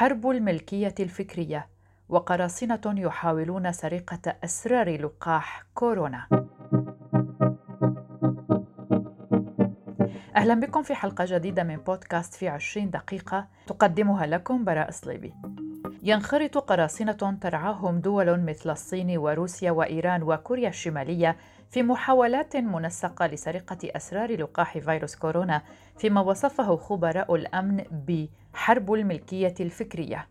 حرب الملكية الفكرية وقراصنة يحاولون سرقة أسرار لقاح كورونا. أهلا بكم في حلقة جديدة من بودكاست في عشرين دقيقة تقدمها لكم براء صليبي. ينخرط قراصنة ترعاهم دول مثل الصين وروسيا وإيران وكوريا الشمالية في محاولات منسقة لسرقة أسرار لقاح فيروس كورونا فيما وصفه خبراء الأمن بحرب الملكية الفكرية.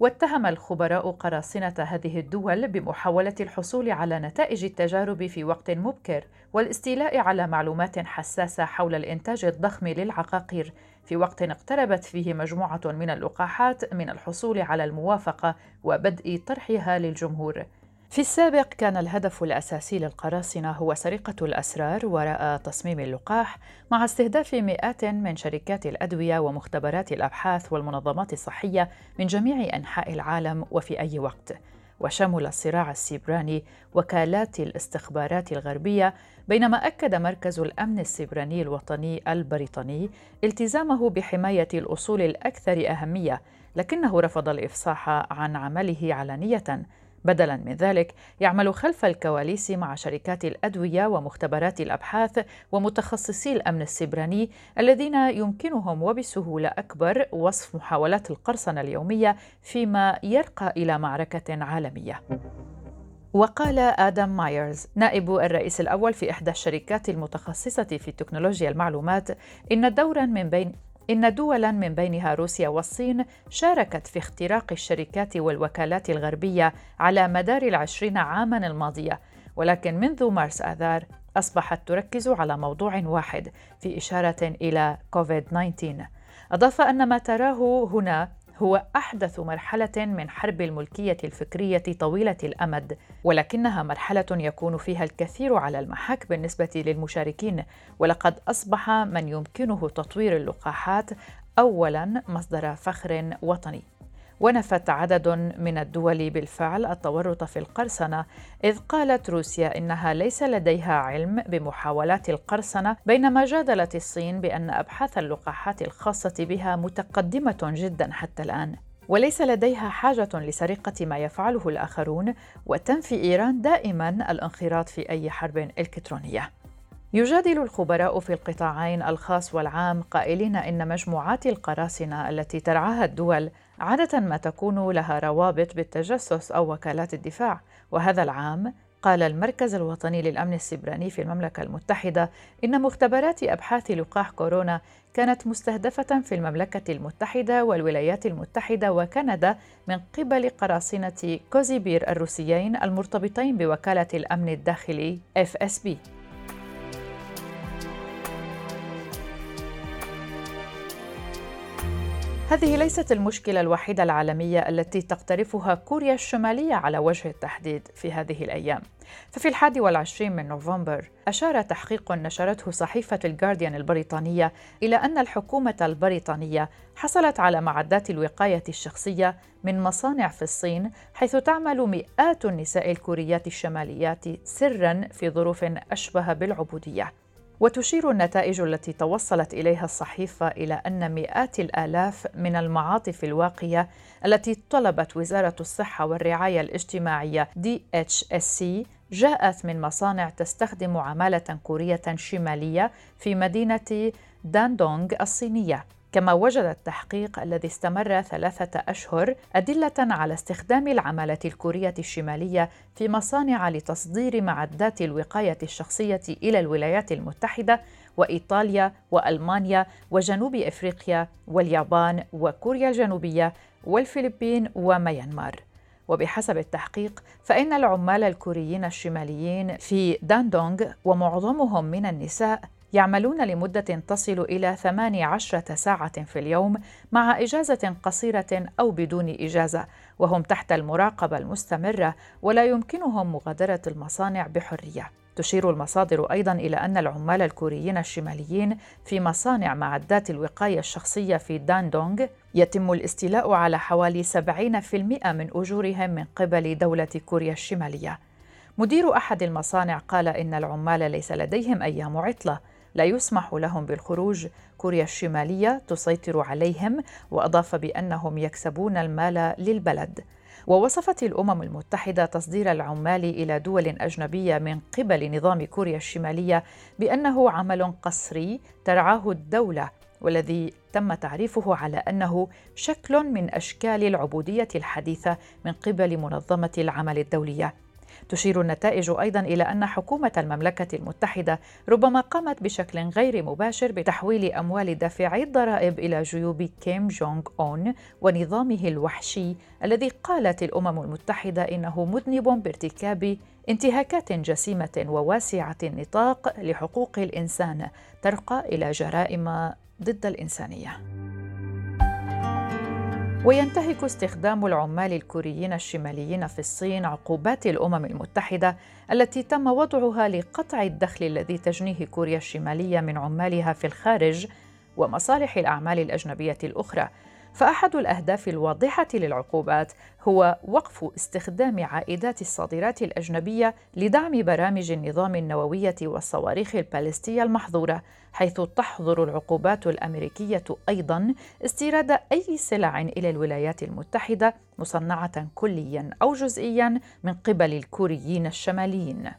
واتهم الخبراء قراصنة هذه الدول بمحاولة الحصول على نتائج التجارب في وقت مبكر والاستيلاء على معلومات حساسة حول الإنتاج الضخم للعقاقير في وقت اقتربت فيه مجموعة من اللقاحات من الحصول على الموافقة وبدء طرحها للجمهور. في السابق كان الهدف الأساسي للقراصنة هو سرقة الأسرار وراء تصميم اللقاح مع استهداف مئات من شركات الأدوية ومختبرات الأبحاث والمنظمات الصحية من جميع أنحاء العالم وفي أي وقت. وشمل الصراع السيبراني وكالات الاستخبارات الغربية بينما أكد مركز الأمن السيبراني الوطني البريطاني التزامه بحماية الأصول الأكثر أهمية لكنه رفض الإفصاح عن عمله علانية بدلا من ذلك يعمل خلف الكواليس مع شركات الأدوية ومختبرات الأبحاث ومتخصصي الأمن السبراني الذين يمكنهم وبسهولة أكبر وصف محاولات القرصنة اليومية فيما يرقى إلى معركة عالمية. وقال آدم مايرز نائب الرئيس الأول في إحدى الشركات المتخصصة في تكنولوجيا المعلومات إن دورا من بين إن دولا من بينها روسيا والصين شاركت في اختراق الشركات والوكالات الغربية على مدار العشرين عاما الماضية. ولكن منذ مارس آذار أصبحت تركز على موضوع واحد في إشارة إلى كوفيد 19 أضاف أن ما تراه هنا هو أحدث مرحلة من حرب الملكية الفكرية طويلة الأمد ولكنها مرحلة يكون فيها الكثير على المحك بالنسبة للمشاركين ولقد أصبح من يمكنه تطوير اللقاحات اولا مصدر فخر وطني. ونفت عدد من الدول بالفعل التورط في القرصنة إذ قالت روسيا إنها ليس لديها علم بمحاولات القرصنة بينما جادلت الصين بأن أبحاث اللقاحات الخاصة بها متقدمة جدا حتى الآن. وليس لديها حاجة لسرقة ما يفعله الآخرون وتنفي إيران دائما الانخراط في أي حرب إلكترونية. يجادل الخبراء في القطاعين الخاص والعام قائلين إن مجموعات القراصنة التي ترعاها الدول عادة ما تكون لها روابط بالتجسس أو وكالات الدفاع. وهذا العام قال المركز الوطني للأمن السبراني في المملكة المتحدة إن مختبرات أبحاث لقاح كورونا كانت مستهدفة في المملكة المتحدة والولايات المتحدة وكندا من قبل قراصنة كوزيبير الروسيين المرتبطين بوكالة الأمن الداخلي FSB هذه ليست المشكلة الوحيدة العالمية التي تقترفها كوريا الشمالية على وجه التحديد في هذه الأيام. ففي الحادي والعشرين من نوفمبر أشار تحقيق نشرته صحيفة الجارديان البريطانية إلى أن الحكومة البريطانية حصلت على معدات الوقاية الشخصية من مصانع في الصين حيث تعمل مئات النساء الكوريات الشماليات سرا في ظروف أشبه بالعبودية. وتشير النتائج التي توصلت إليها الصحيفة إلى أن مئات الآلاف من المعاطف الواقية التي طلبت وزارة الصحة والرعاية الاجتماعية DHSC جاءت من مصانع تستخدم عمالة كورية شمالية في مدينة داندونغ الصينية. كما وجد التحقيق الذي استمر ثلاثة أشهر أدلة على استخدام العمالة الكورية الشمالية في مصانع لتصدير معدات الوقاية الشخصية إلى الولايات المتحدة وإيطاليا وألمانيا وجنوب إفريقيا واليابان وكوريا الجنوبية والفلبين وميانمار. وبحسب التحقيق فإن العمال الكوريين الشماليين في داندونغ ومعظمهم من النساء يعملون لمدة تصل إلى 18 ساعة في اليوم مع إجازة قصيرة أو بدون إجازة وهم تحت المراقبة المستمرة ولا يمكنهم مغادرة المصانع بحرية. تشير المصادر أيضا إلى أن العمال الكوريين الشماليين في مصانع معدات الوقاية الشخصية في داندونغ يتم الاستيلاء على حوالي 70% من أجورهم من قبل دولة كوريا الشمالية. مدير أحد المصانع قال إن العمال ليس لديهم أيام عطلة لا يسمح لهم بالخروج. كوريا الشمالية تسيطر عليهم وأضاف بأنهم يكسبون المال للبلد. ووصفت الأمم المتحدة تصدير العمال إلى دول أجنبية من قبل نظام كوريا الشمالية بأنه عمل قسري ترعاه الدولة والذي تم تعريفه على أنه شكل من أشكال العبودية الحديثة من قبل منظمة العمل الدولية. تشير النتائج أيضا إلى أن حكومة المملكة المتحدة ربما قامت بشكل غير مباشر بتحويل أموال دافعي الضرائب إلى جيوب كيم جونغ أون ونظامه الوحشي الذي قالت الأمم المتحدة إنه مذنب بارتكاب انتهاكات جسيمة وواسعة النطاق لحقوق الإنسان ترقى إلى جرائم ضد الإنسانية. وينتهك استخدام العمال الكوريين الشماليين في الصين عقوبات الأمم المتحدة التي تم وضعها لقطع الدخل الذي تجنيه كوريا الشمالية من عمالها في الخارج ومصالح الأعمال الأجنبية الأخرى. فأحد الأهداف الواضحة للعقوبات هو وقف استخدام عائدات الصادرات الأجنبية لدعم برامج النظام النووية والصواريخ البالستية المحظورة، حيث تحظر العقوبات الأمريكية أيضاً استيراد أي سلع إلى الولايات المتحدة مصنعة كلياً أو جزئياً من قبل الكوريين الشماليين.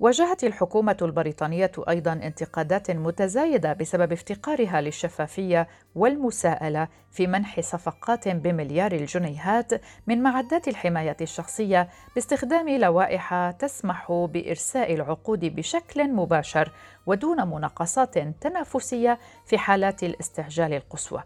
واجهت الحكومة البريطانية أيضا انتقادات متزايدة بسبب افتقارها للشفافية والمساءلة في منح صفقات بمليار الجنيهات من معدات الحماية الشخصية باستخدام لوائح تسمح بإرساء العقود بشكل مباشر ودون مناقصات تنافسية في حالات الاستعجال القصوى.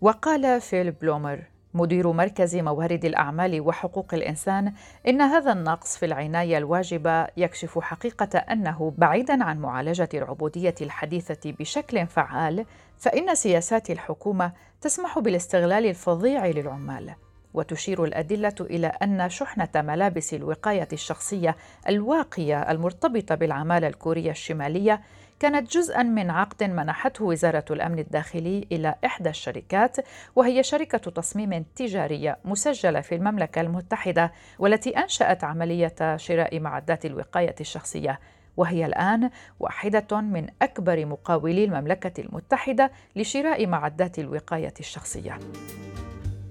وقال فيل بلومر مدير مركز موارد الأعمال وحقوق الإنسان إن هذا النقص في العناية الواجبة يكشف حقيقة أنه بعيدا عن معالجة العبودية الحديثة بشكل فعال فإن سياسات الحكومة تسمح بالاستغلال الفظيع للعمال. وتشير الأدلة إلى أن شحنة ملابس الوقاية الشخصية الواقية المرتبطة بالعمالة الكورية الشمالية كانت جزءا من عقد منحته وزارة الأمن الداخلي إلى إحدى الشركات وهي شركة تصميم تجارية مسجلة في المملكة المتحدة والتي أنشأت عملية شراء معدات الوقاية الشخصية وهي الآن واحدة من أكبر مقاولي المملكة المتحدة لشراء معدات الوقاية الشخصية.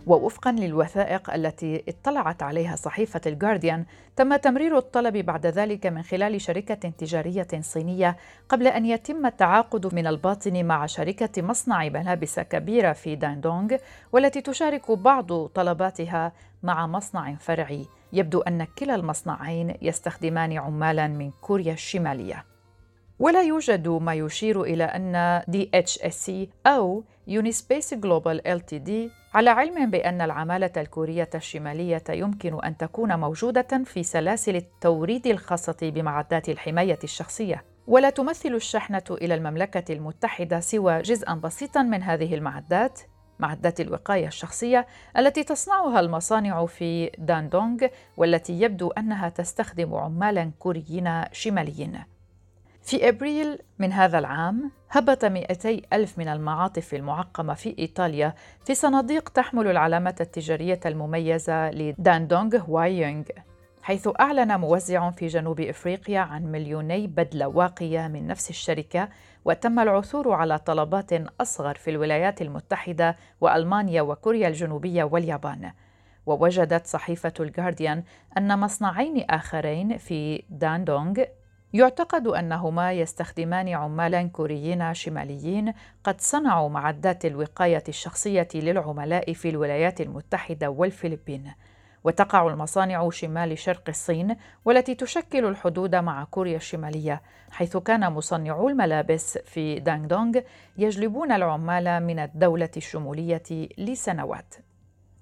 ووفقا للوثائق التي اطلعت عليها صحيفة الجارديان تم تمرير الطلب بعد ذلك من خلال شركة تجارية صينية قبل أن يتم التعاقد من الباطن مع شركة مصنع ملابس كبيرة في داندونغ والتي تشارك بعض طلباتها مع مصنع فرعي. يبدو أن كلا المصنعين يستخدمان عمالا من كوريا الشمالية. ولا يوجد ما يشير إلى أن DHSC أو Unispace Global LTD على علم بأن العمالة الكورية الشمالية يمكن أن تكون موجودة في سلاسل التوريد الخاصة بمعدات الحماية الشخصية. ولا تمثل الشحنة إلى المملكة المتحدة سوى جزءا بسيطا من هذه المعدات معدات الوقاية الشخصية التي تصنعها المصانع في داندونغ والتي يبدو أنها تستخدم عمالا كوريين شماليين. في أبريل من هذا العام هبط 200 ألف من المعاطف المعقمة في إيطاليا في صناديق تحمل العلامة التجارية المميزة لداندونغ هوايونغ حيث أعلن موزع في جنوب إفريقيا عن مليوني بدلة واقية من نفس الشركة وتم العثور على طلبات أصغر في الولايات المتحدة وألمانيا وكوريا الجنوبية واليابان. ووجدت صحيفة الجارديان أن مصنعين آخرين في داندونغ يعتقد أنهما يستخدمان عمالا كوريين شماليين قد صنعوا معدات الوقاية الشخصية للعملاء في الولايات المتحدة والفلبين وتقع المصانع شمال شرق الصين والتي تشكل الحدود مع كوريا الشمالية حيث كان مصنعو الملابس في دانغدونغ يجلبون العمال من الدولة الشمولية لسنوات.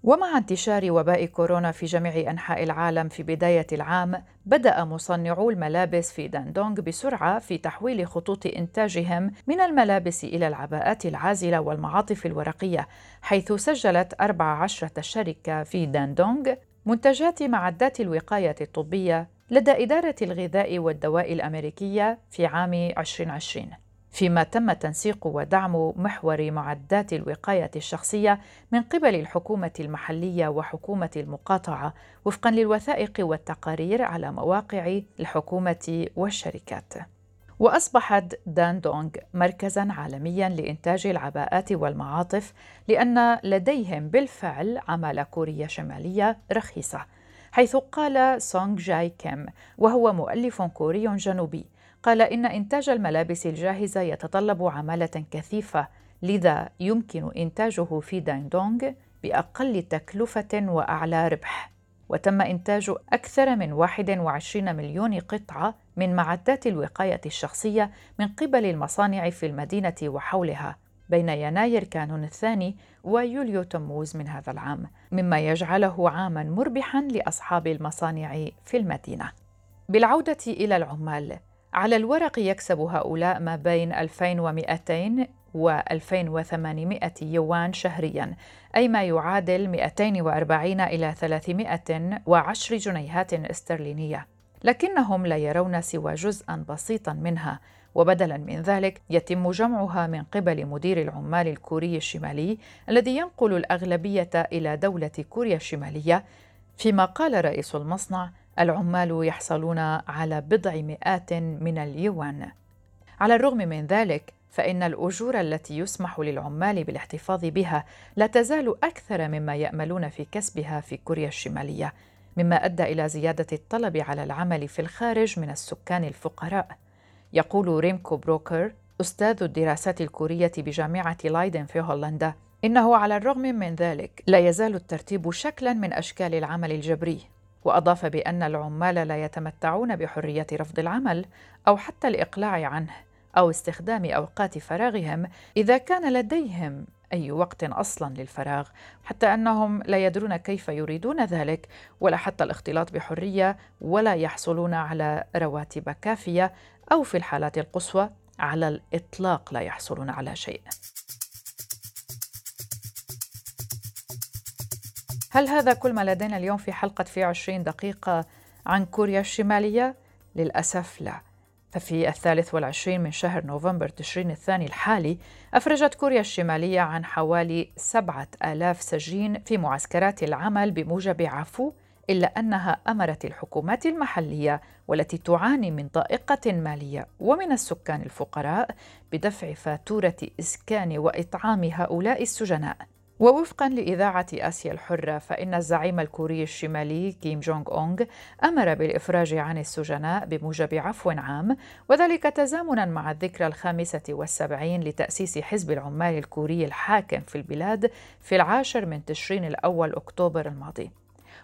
ومع انتشار وباء كورونا في جميع أنحاء العالم في بداية العام بدأ مصنعو الملابس في داندونغ بسرعة في تحويل خطوط إنتاجهم من الملابس إلى العباءات العازلة والمعاطف الورقية حيث سجلت 14 شركة في داندونغ منتجات معدات الوقاية الطبية لدى إدارة الغذاء والدواء الأمريكية في عام 2020 فيما تم تنسيق ودعم محور معدات الوقاية الشخصية من قبل الحكومة المحلية وحكومة المقاطعة وفقا للوثائق والتقارير على مواقع الحكومة والشركات. وأصبحت دان دونغ مركزا عالميا لإنتاج العباءات والمعاطف لأن لديهم بالفعل عمالة كورية شمالية رخيصة حيث قال سونغ جاي كيم وهو مؤلف كوري جنوبي. قال إن إنتاج الملابس الجاهزة يتطلب عمالة كثيفة لذا يمكن إنتاجه في داندونغ بأقل تكلفة وأعلى ربح. وتم إنتاج أكثر من 21 مليون قطعة من معدات الوقاية الشخصية من قبل المصانع في المدينة وحولها بين يناير كانون الثاني ويوليو تموز من هذا العام مما يجعله عاما مربحا لأصحاب المصانع في المدينة. بالعودة إلى العمال على الورق يكسب هؤلاء ما بين 2200 و 2800 يوان شهريا أي ما يعادل 240 إلى 310 جنيهات استرلينية. لكنهم لا يرون سوى جزءا بسيطا منها وبدلا من ذلك يتم جمعها من قبل مدير العمال الكوري الشمالي الذي ينقل الأغلبية إلى دولة كوريا الشمالية فيما قال رئيس المصنع العمال يحصلون على بضع مئات من اليوان على الرغم من ذلك فإن الأجور التي يسمح للعمال بالاحتفاظ بها لا تزال أكثر مما يأملون في كسبها في كوريا الشمالية، مما أدى إلى زيادة الطلب على العمل في الخارج من السكان الفقراء. يقول ريمكو بروكر أستاذ الدراسات الكورية بجامعة لايدن في هولندا إنه على الرغم من ذلك لا يزال الترتيب شكلا من أشكال العمل الجبري وأضاف بأن العمال لا يتمتعون بحرية رفض العمل أو حتى الإقلاع عنه أو استخدام أوقات فراغهم إذا كان لديهم أي وقت أصلا للفراغ حتى أنهم لا يدرون كيف يريدون ذلك ولا حتى الاختلاط بحرية ولا يحصلون على رواتب كافية أو في الحالات القصوى على الإطلاق لا يحصلون على شيء. هل هذا كل ما لدينا اليوم في حلقة في عشرين دقيقة عن كوريا الشمالية؟ للأسف لا. ففي الثالث والعشرين من شهر نوفمبر تشرين الثاني الحالي أفرجت كوريا الشمالية عن حوالي سبعة آلاف سجين في معسكرات العمل بموجب عفو إلا أنها أمرت الحكومات المحلية والتي تعاني من ضائقة مالية. ومن السكان الفقراء بدفع فاتورة إسكان وإطعام هؤلاء السجناء. ووفقا لإذاعة آسيا الحرة فإن الزعيم الكوري الشمالي كيم جونغ أونغ أمر بالإفراج عن السجناء بموجب عفو عام وذلك تزامنا مع الذكرى الخامسة والسبعين لتأسيس حزب العمال الكوري الحاكم في البلاد في العاشر من تشرين الأول أكتوبر الماضي.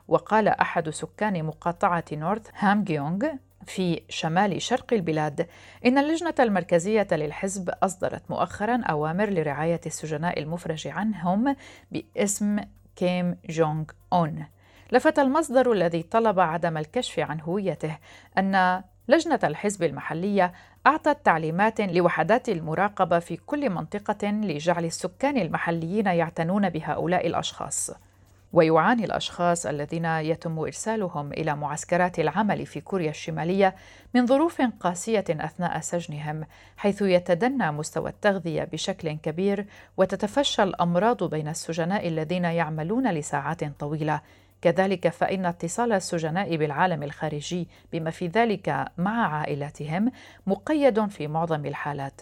وقال أحد سكان مقاطعة نورث هامجيونغ في شمال شرق البلاد. إن اللجنة المركزية للحزب أصدرت مؤخرا أوامر لرعاية السجناء المفرج عنهم باسم كيم جونغ أون لفت المصدر الذي طلب عدم الكشف عن هويته أن لجنة الحزب المحلية أعطت تعليمات لوحدات المراقبة في كل منطقة لجعل السكان المحليين يعتنون بهؤلاء الأشخاص. ويعاني الأشخاص الذين يتم إرسالهم إلى معسكرات العمل في كوريا الشمالية من ظروف قاسية أثناء سجنهم حيث يتدنى مستوى التغذية بشكل كبير وتتفشى الأمراض بين السجناء الذين يعملون لساعات طويلة. كذلك فإن اتصال السجناء بالعالم الخارجي بما في ذلك مع عائلاتهم مقيد في معظم الحالات.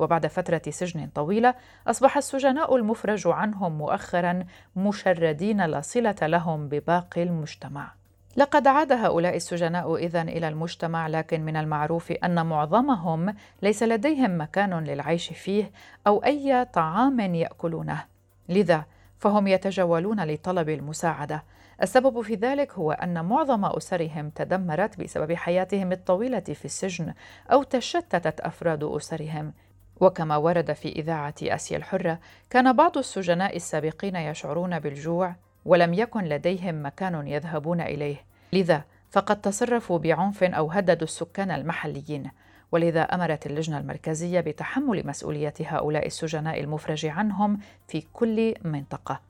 وبعد فترة سجن طويلة أصبح السجناء المفرج عنهم مؤخرا مشردين لا صلة لهم بباقي المجتمع. لقد عاد هؤلاء السجناء إذا إلى المجتمع لكن من المعروف أن معظمهم ليس لديهم مكان للعيش فيه أو أي طعام يأكلونه. لذا فهم يتجولون لطلب المساعدة. السبب في ذلك هو أن معظم أسرهم تدمرت بسبب حياتهم الطويلة في السجن أو تشتتت أفراد أسرهم. وكما ورد في إذاعة آسيا الحرة كان بعض السجناء السابقين يشعرون بالجوع ولم يكن لديهم مكان يذهبون إليه. لذا فقد تصرفوا بعنف أو هددوا السكان المحليين. ولذا أمرت اللجنة المركزية بتحمل مسؤولية هؤلاء السجناء المفرج عنهم في كل منطقة.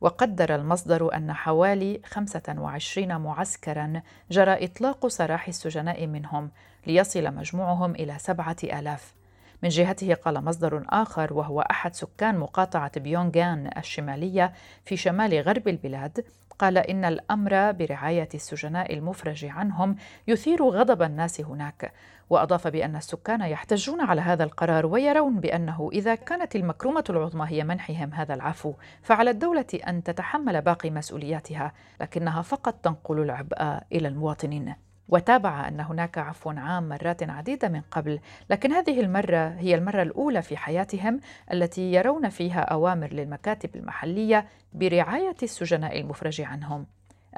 وقدر المصدر أن حوالي 25 معسكرا جرى إطلاق سراح السجناء منهم ليصل مجموعهم إلى سبعة آلاف. من جهته قال مصدر آخر وهو أحد سكان مقاطعة بيونغان الشمالية في شمال غرب البلاد قال إن الأمر برعاية السجناء المفرج عنهم يثير غضب الناس هناك. وأضاف بأن السكان يحتجون على هذا القرار ويرون بأنه إذا كانت المكرومة العظمى هي منحهم هذا العفو فعلى الدولة أن تتحمل باقي مسؤولياتها لكنها فقط تنقل العبء إلى المواطنين. وتابع أن هناك عفو عام مرات عديدة من قبل لكن هذه المرة هي المرة الأولى في حياتهم التي يرون فيها أوامر للمكاتب المحلية برعاية السجناء المفرج عنهم.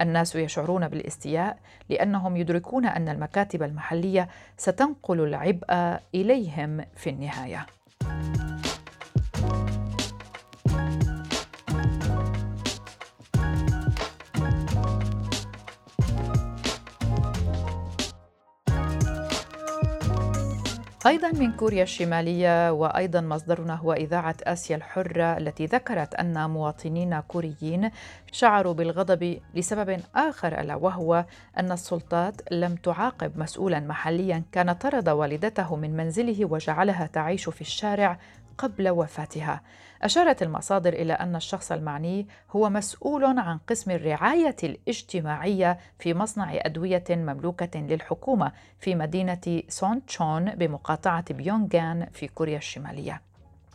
الناس يشعرون بالاستياء لأنهم يدركون أن المكاتب المحلية ستنقل العبء إليهم في النهاية. أيضا من كوريا الشمالية وأيضا مصدرنا هو إذاعة آسيا الحرة التي ذكرت أن مواطنين كوريين شعروا بالغضب لسبب آخر ألا وهو أن السلطات لم تعاقب مسؤولا محليا كان طرد والدته من منزله وجعلها تعيش في الشارع قبل وفاتها أشارت المصادر إلى أن الشخص المعني هو مسؤول عن قسم الرعاية الاجتماعية في مصنع أدوية مملوكة للحكومة في مدينة سونتشون بمقاطعة بيونغان في كوريا الشمالية.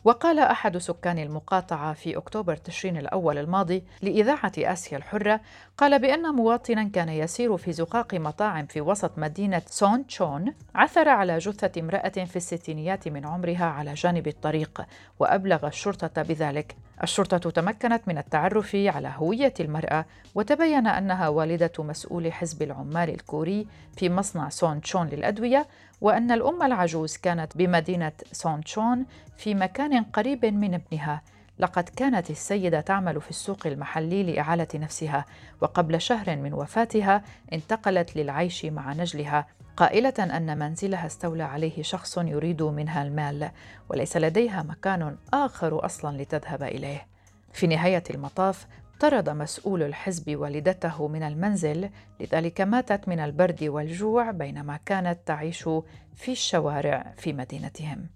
وقال أحد سكان المقاطعة في أكتوبر تشرين الأول الماضي لإذاعة آسيا الحرة قال بأن مواطنا كان يسير في زقاق مطاعم في وسط مدينة سون تشون عثر على جثة امرأة في الستينيات من عمرها على جانب الطريق وأبلغ الشرطة بذلك. الشرطة تمكنت من التعرف على هوية المرأة وتبين أنها والدة مسؤول حزب العمال الكوري في مصنع سون تشون للأدوية وأن الأم العجوز كانت بمدينة سون تشون في مكان قريب من ابنها لقد كانت السيدة تعمل في السوق المحلي لإعالة نفسها وقبل شهر من وفاتها انتقلت للعيش مع نجلها قائلة أن منزلها استولى عليه شخص يريد منها المال وليس لديها مكان آخر أصلا لتذهب إليه. في نهاية المطاف طرد مسؤول الحزب والدته من المنزل لذلك ماتت من البرد والجوع بينما كانت تعيش في الشوارع في مدينتهم.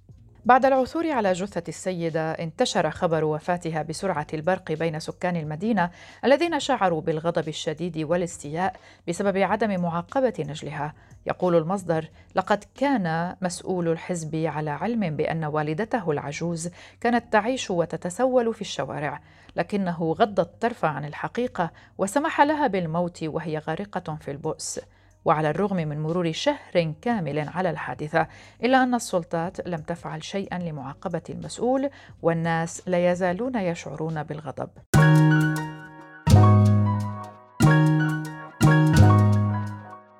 بعد العثور على جثة السيدة انتشر خبر وفاتها بسرعة البرق بين سكان المدينة الذين شعروا بالغضب الشديد والاستياء بسبب عدم معاقبة نجلها. يقول المصدر لقد كان مسؤول الحزب على علم بأن والدته العجوز كانت تعيش وتتسول في الشوارع لكنه غض الطرف عن الحقيقة وسمح لها بالموت وهي غارقة في البؤس. وعلى الرغم من مرور شهر كامل على الحادثة إلا أن السلطات لم تفعل شيئا لمعاقبة المسؤول والناس لا يزالون يشعرون بالغضب.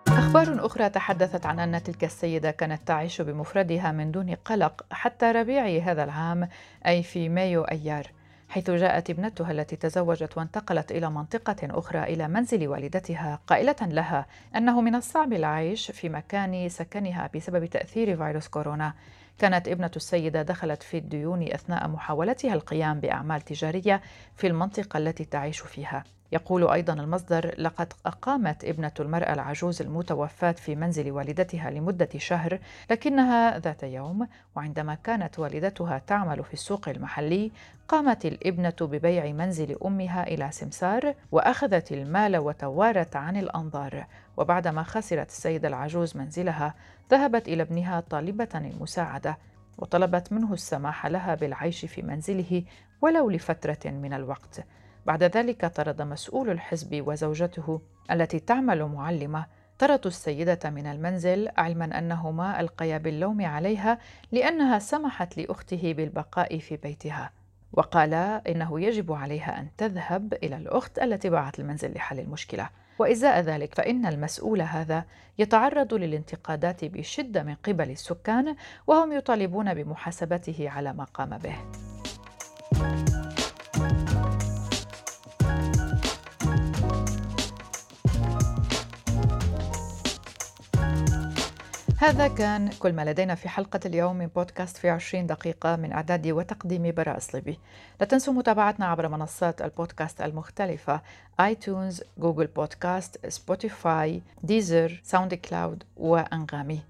أخبار أخرى تحدثت عن أن تلك السيدة كانت تعيش بمفردها من دون قلق حتى ربيع هذا العام أي في مايو أيار. حيث جاءت ابنتها التي تزوجت وانتقلت إلى منطقة أخرى إلى منزل والدتها قائلة لها أنه من الصعب العيش في مكان سكنها بسبب تأثير فيروس كورونا. كانت ابنة السيدة دخلت في الديون أثناء محاولتها القيام بأعمال تجارية في المنطقة التي تعيش فيها. يقول أيضا المصدر لقد أقامت ابنة المرأة العجوز المتوفاة في منزل والدتها لمدة شهر لكنها ذات يوم وعندما كانت والدتها تعمل في السوق المحلي قامت الابنة ببيع منزل أمها إلى سمسار وأخذت المال وتوارت عن الأنظار. وبعدما خسرت السيدة العجوز منزلها ذهبت إلى ابنها طالبة المساعدة وطلبت منه السماح لها بالعيش في منزله ولو لفترة من الوقت. بعد ذلك طرد مسؤول الحزب وزوجته التي تعمل معلمة. طردوا السيدة من المنزل علما أنهما ألقيا باللوم عليها لأنها سمحت لأخته بالبقاء في بيتها. وقالا إنه يجب عليها أن تذهب إلى الأخت التي باعت المنزل لحل المشكلة. وإزاء ذلك فإن المسؤول هذا يتعرض للانتقادات بشدة من قبل السكان وهم يطالبون بمحاسبته على ما قام به. هذا كان كل ما لدينا في حلقة اليوم من بودكاست في 20 دقيقة من إعداد وتقديم براء صليبي لا تنسوا متابعتنا عبر منصات البودكاست المختلفة iTunes، Google Podcasts، Spotify، Deezer، SoundCloud وأنغامي.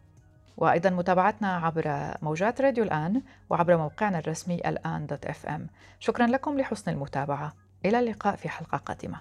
وأيضا متابعتنا عبر موجات راديو الآن وعبر موقعنا الرسمي الآن dot FM. شكرا لكم لحسن المتابعة. إلى اللقاء في حلقة قادمة.